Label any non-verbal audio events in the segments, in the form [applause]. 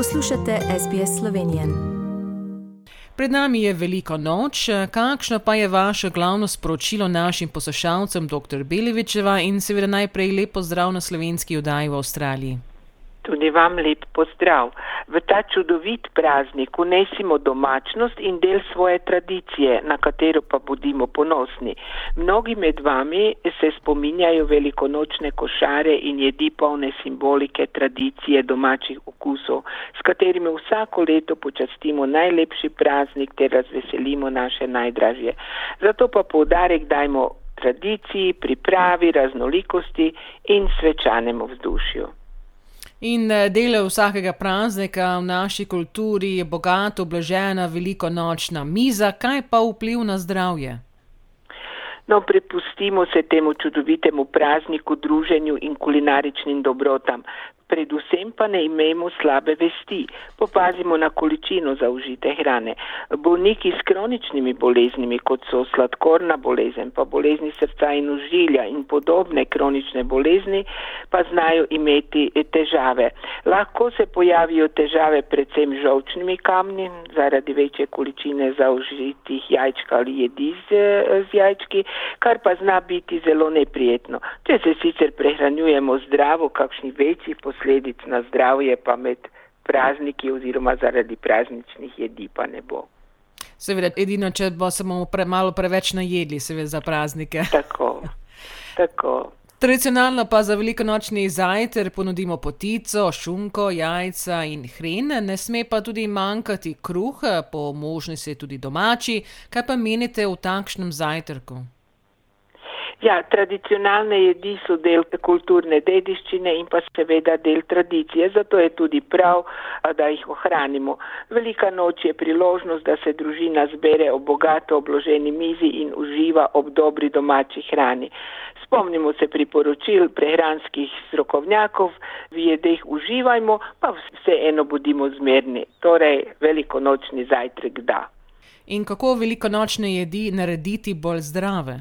Poslušate SBS Slovenije. Pred nami je veliko noč. Kakšno pa je vaše glavno sporočilo našim poslušalcem, dr. Belevičeva, in seveda najprej lepo zdrav na slovenski oddaji v Avstraliji? Tudi vam lep pozdrav. V ta čudovit praznik unesimo domačnost in del svoje tradicije, na katero pa bodimo ponosni. Mnogi med vami se spominjajo velikonočne košare in jedi polne simbolike tradicije domačih okusov, s katerimi vsako leto počastimo najlepši praznik ter razveselimo naše najdražje. Zato pa poudarek dajmo tradiciji, pripravi, raznolikosti in svečanemu vzdušju. In eh, del vsakega praznika v naši kulturi je bogato obložena veliko nočna miza, kaj pa vpliv na zdravje? No, prepustimo se temu čudovitemu prazniku, druženju in kulinaričnim dobrotam predvsem pa ne imejmo slabe vesti, popazimo na količino zaužite hrane. Bolniki s kroničnimi boleznimi, kot so sladkorna bolezen, pa bolezni srca in užilja in podobne kronične bolezni, pa znajo imeti težave. Lahko se pojavijo težave predvsem žolčnimi kamni, zaradi večje količine zaužitih jajčka ali jedi z, z jajčki, kar pa zna biti zelo neprijetno. Če se sicer prehranjujemo zdravo, kakšni večji posledici, posledic na zdravje pa med prazniki oziroma zaradi prazničnih jedi pa ne bo. Seveda, edino, če bo samo pre, malo preveč najedli, seveda za praznike. [laughs] Tako, tako. Tradicionalno pa za velikonočni zajtrk ponudimo potico, šunko, jajca in hren, ne sme pa tudi manjkati kruh, po možnosti tudi domači. Kaj pa menite v takšnem zajtrku? Ja, tradicionalne jedi so del kulturne dediščine in pa seveda del tradicije, zato je tudi prav, da jih ohranimo. Velika noč je priložnost, da se družina zbere ob bogato obloženi mizi in uživa ob dobri domači hrani. Spomnimo se priporočil prehranskih strokovnjakov, v jedeh uživajmo, pa vseeno bodimo zmerni. Torej, velikonočni zajtrk da. In kako velikonočne jedi narediti bolj zdrave?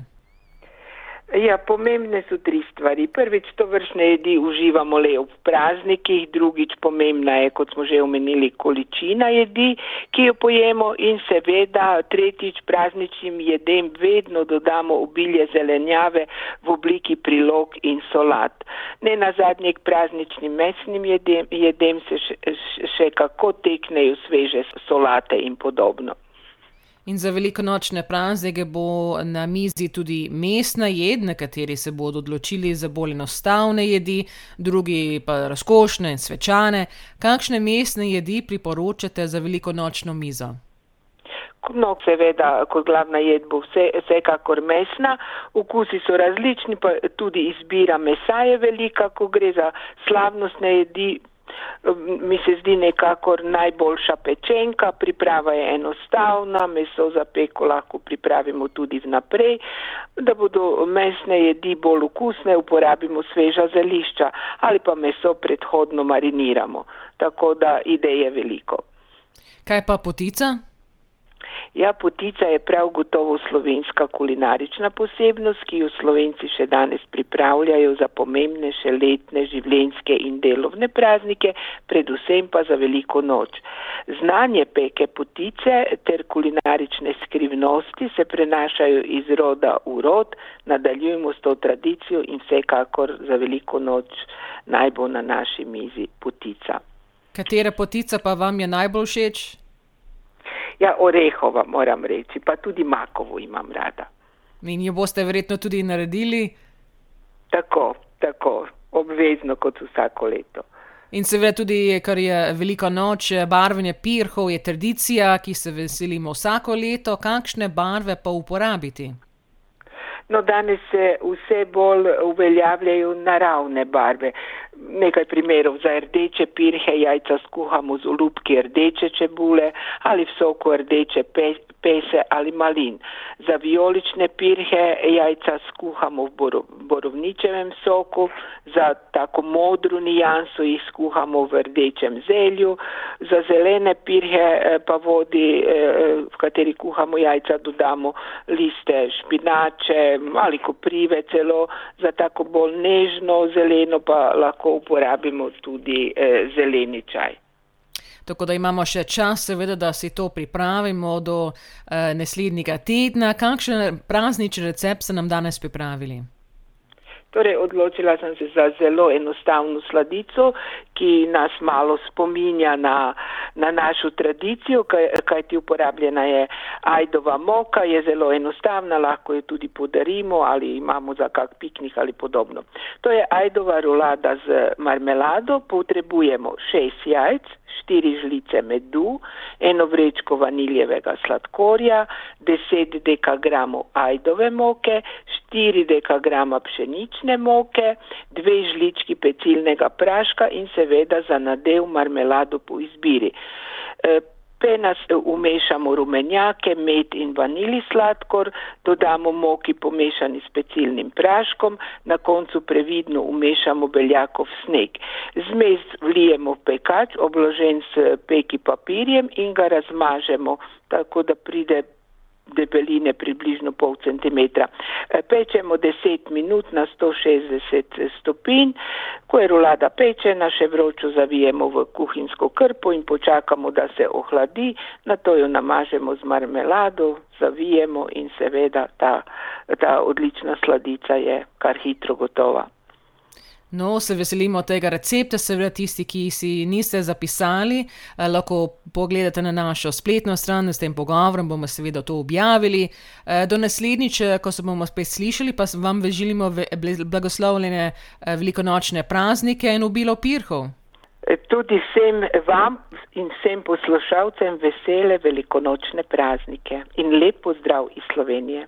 Ja, pomembne so tri stvari. Prvič, to vršne jedi uživamo le v praznikih, drugič, pomembna je, kot smo že omenili, količina jedi, ki jo pojemo in seveda, tretjič, prazničnim jedem vedno dodamo obilje zelenjave v obliki prilog in solat. Ne na zadnje k prazničnim mesnim jedem, jedem se še, še kako teknejo sveže solate in podobno. In za velikonočne praznike bo na mizi tudi mestna jed, nekateri se bodo odločili za bolj enostavne jedi, drugi pa razkošne in svečane. Kakšne mestne jedi priporočate za velikonočno mizo? No, seveda, kot glavna jed bo vse, vsekakor mesna, okusi so različni, pa tudi izbira mesa je velika, ko gre za slavnostne jedi, mi se zdi nekakor najboljša pečenka, priprava je enostavna, meso za peko lahko pripravimo tudi vnaprej, da bodo mesne jedi bolj okusne, uporabimo sveža zelišča ali pa meso predhodno mariniramo. Tako da ideje veliko. Kaj pa potica? Ja, potica je prav gotovo slovenska kulinarična posebnost, ki jo slovenci še danes pripravljajo za pomembnejše letne življenjske in delovne praznike, predvsem pa za veliko noč. Znanje peke potice ter kulinarične skrivnosti se prenašajo iz roda v rod, nadaljujemo s to tradicijo in vsekakor za veliko noč naj bo na naši mizi potica. Katera potica pa vam je najbolj všeč? Ja, orehova moram reči, pa tudi makovo imam rada. In jo boste verjetno tudi naredili? Tako, tako, obvezno kot vsako leto. In seveda tudi, kar je velika noč, barvanje pirhov je tradicija, ki se veselimo vsako leto. Kakšne barve pa uporabiti? No, danes se vse bolj uveljavljajo naravne barve. Nekaj primerov za rdeče pirhe jajca skuhamo z olupki rdeče čebule ali v soku rdeče pese ali malin. Za vijolične pirhe jajca skuhamo v borovničevem soku, za tako modru nijanso jih skuhamo v rdečem zelju, za zelene pirhe eh, pa vodi, eh, v kateri kuhamo jajca, dodamo liste špinače ali koprive celo, za tako bolj nežno zeleno pa lahko uporabimo tudi eh, zeleni čaj. tako da imamo še čas, seveda, da si to pripravimo do uh, naslednjega tedna. Kakšen praznični recept ste nam danes pripravili? Torej, odločila sem se za zelo enostavno sladico, ki nas malo spominja na, na našo tradicijo, kaj, kaj ti uporabljena je ajdova moka, je zelo enostavna, lahko jo tudi podarimo ali imamo za kak piknik ali podobno. To je ajdova rolada z marmelado, potrebujemo šest jajc, štiri žlice medu, eno vrečko vaniljevega sladkorja, 10 dekagramov ajdove moke, 4 dekagrama pšenične moke, dve žlički pecilnega praška in seveda za nadev marmelado po izbiri. Penas umešamo rumenjake, med in vanili sladkor, dodamo moki pomešani s pecilnim praškom, na koncu previdno umešamo beljakov sneg. Zmes vlijemo v pekač, obložen s peki papirjem in ga razmažemo, tako da pride debeline približno pol centimetra. E, pečemo 10 minut na 160 stopinj, ko je rolada pečena, še vročo zavijemo v kuhinsko krpo in počakamo, da se ohladi, na to jo namažemo z marmelado, zavijemo in seveda ta, ta odlična sladica je kar hitro gotova. No, se veselimo tega recepta, seveda tisti, ki si niste zapisali, eh, lahko pogledate na našo spletno stran, s tem pogovorom bomo seveda to objavili. Eh, do naslednjič, eh, ko se bomo spet slišali, pa vam želimo blagoslovljene velikonočne praznike in ubilo pirhov. Tudi vsem vam in vsem poslušalcem vesele velikonočne praznike in lep pozdrav iz Slovenije.